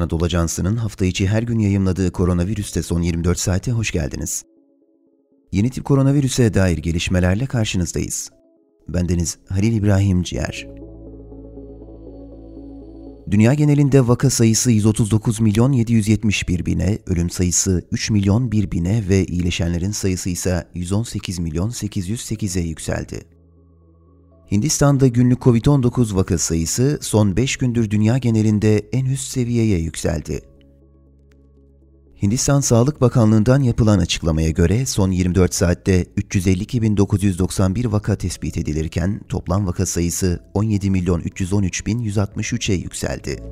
Anadolu Ajansı'nın hafta içi her gün yayımladığı koronavirüste son 24 saate hoş geldiniz. Yeni tip koronavirüse dair gelişmelerle karşınızdayız. Bendeniz Halil İbrahim Ciğer. Dünya genelinde vaka sayısı 139 milyon 771 bine, ölüm sayısı 3 milyon 1 bine ve iyileşenlerin sayısı ise 118 milyon 808'e yükseldi. Hindistan'da günlük COVID-19 vaka sayısı son 5 gündür dünya genelinde en üst seviyeye yükseldi. Hindistan Sağlık Bakanlığı'ndan yapılan açıklamaya göre son 24 saatte 352.991 vaka tespit edilirken toplam vaka sayısı 17.313.163'e yükseldi.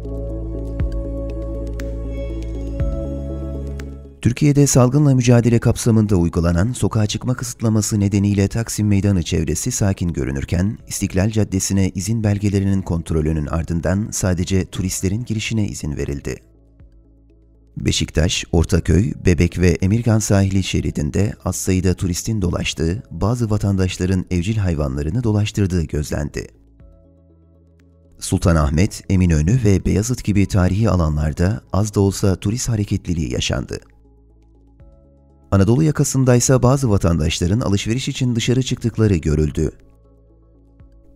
Türkiye'de salgınla mücadele kapsamında uygulanan sokağa çıkma kısıtlaması nedeniyle Taksim Meydanı çevresi sakin görünürken, İstiklal Caddesi'ne izin belgelerinin kontrolünün ardından sadece turistlerin girişine izin verildi. Beşiktaş, Ortaköy, Bebek ve Emirgan sahili şeridinde az sayıda turistin dolaştığı, bazı vatandaşların evcil hayvanlarını dolaştırdığı gözlendi. Sultanahmet, Eminönü ve Beyazıt gibi tarihi alanlarda az da olsa turist hareketliliği yaşandı. Anadolu yakasındaysa bazı vatandaşların alışveriş için dışarı çıktıkları görüldü.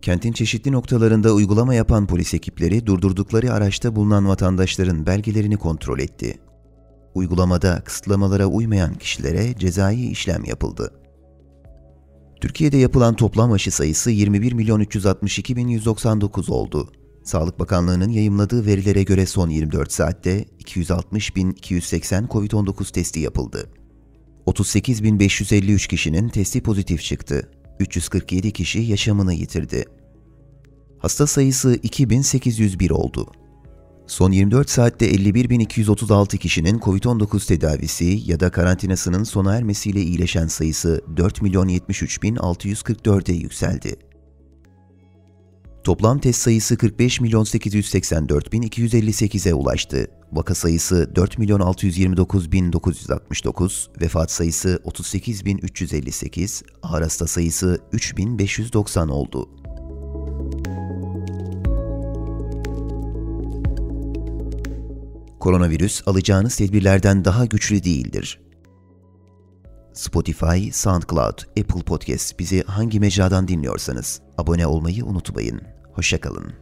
Kentin çeşitli noktalarında uygulama yapan polis ekipleri durdurdukları araçta bulunan vatandaşların belgelerini kontrol etti. Uygulamada kısıtlamalara uymayan kişilere cezai işlem yapıldı. Türkiye'de yapılan toplam aşı sayısı 21 milyon 362 bin 199 oldu. Sağlık Bakanlığı'nın yayımladığı verilere göre son 24 saatte 260 bin 280 COVID-19 testi yapıldı. 38.553 kişinin testi pozitif çıktı. 347 kişi yaşamını yitirdi. Hasta sayısı 2801 oldu. Son 24 saatte 51.236 kişinin COVID-19 tedavisi ya da karantinasının sona ermesiyle iyileşen sayısı 4.073.644'e yükseldi. Toplam test sayısı 45.884.258'e ulaştı. Vaka sayısı 4.629.969, vefat sayısı 38.358, ağır hasta sayısı 3.590 oldu. Koronavirüs alacağınız tedbirlerden daha güçlü değildir. Spotify, SoundCloud, Apple Podcast bizi hangi mecradan dinliyorsanız abone olmayı unutmayın. Hoşçakalın.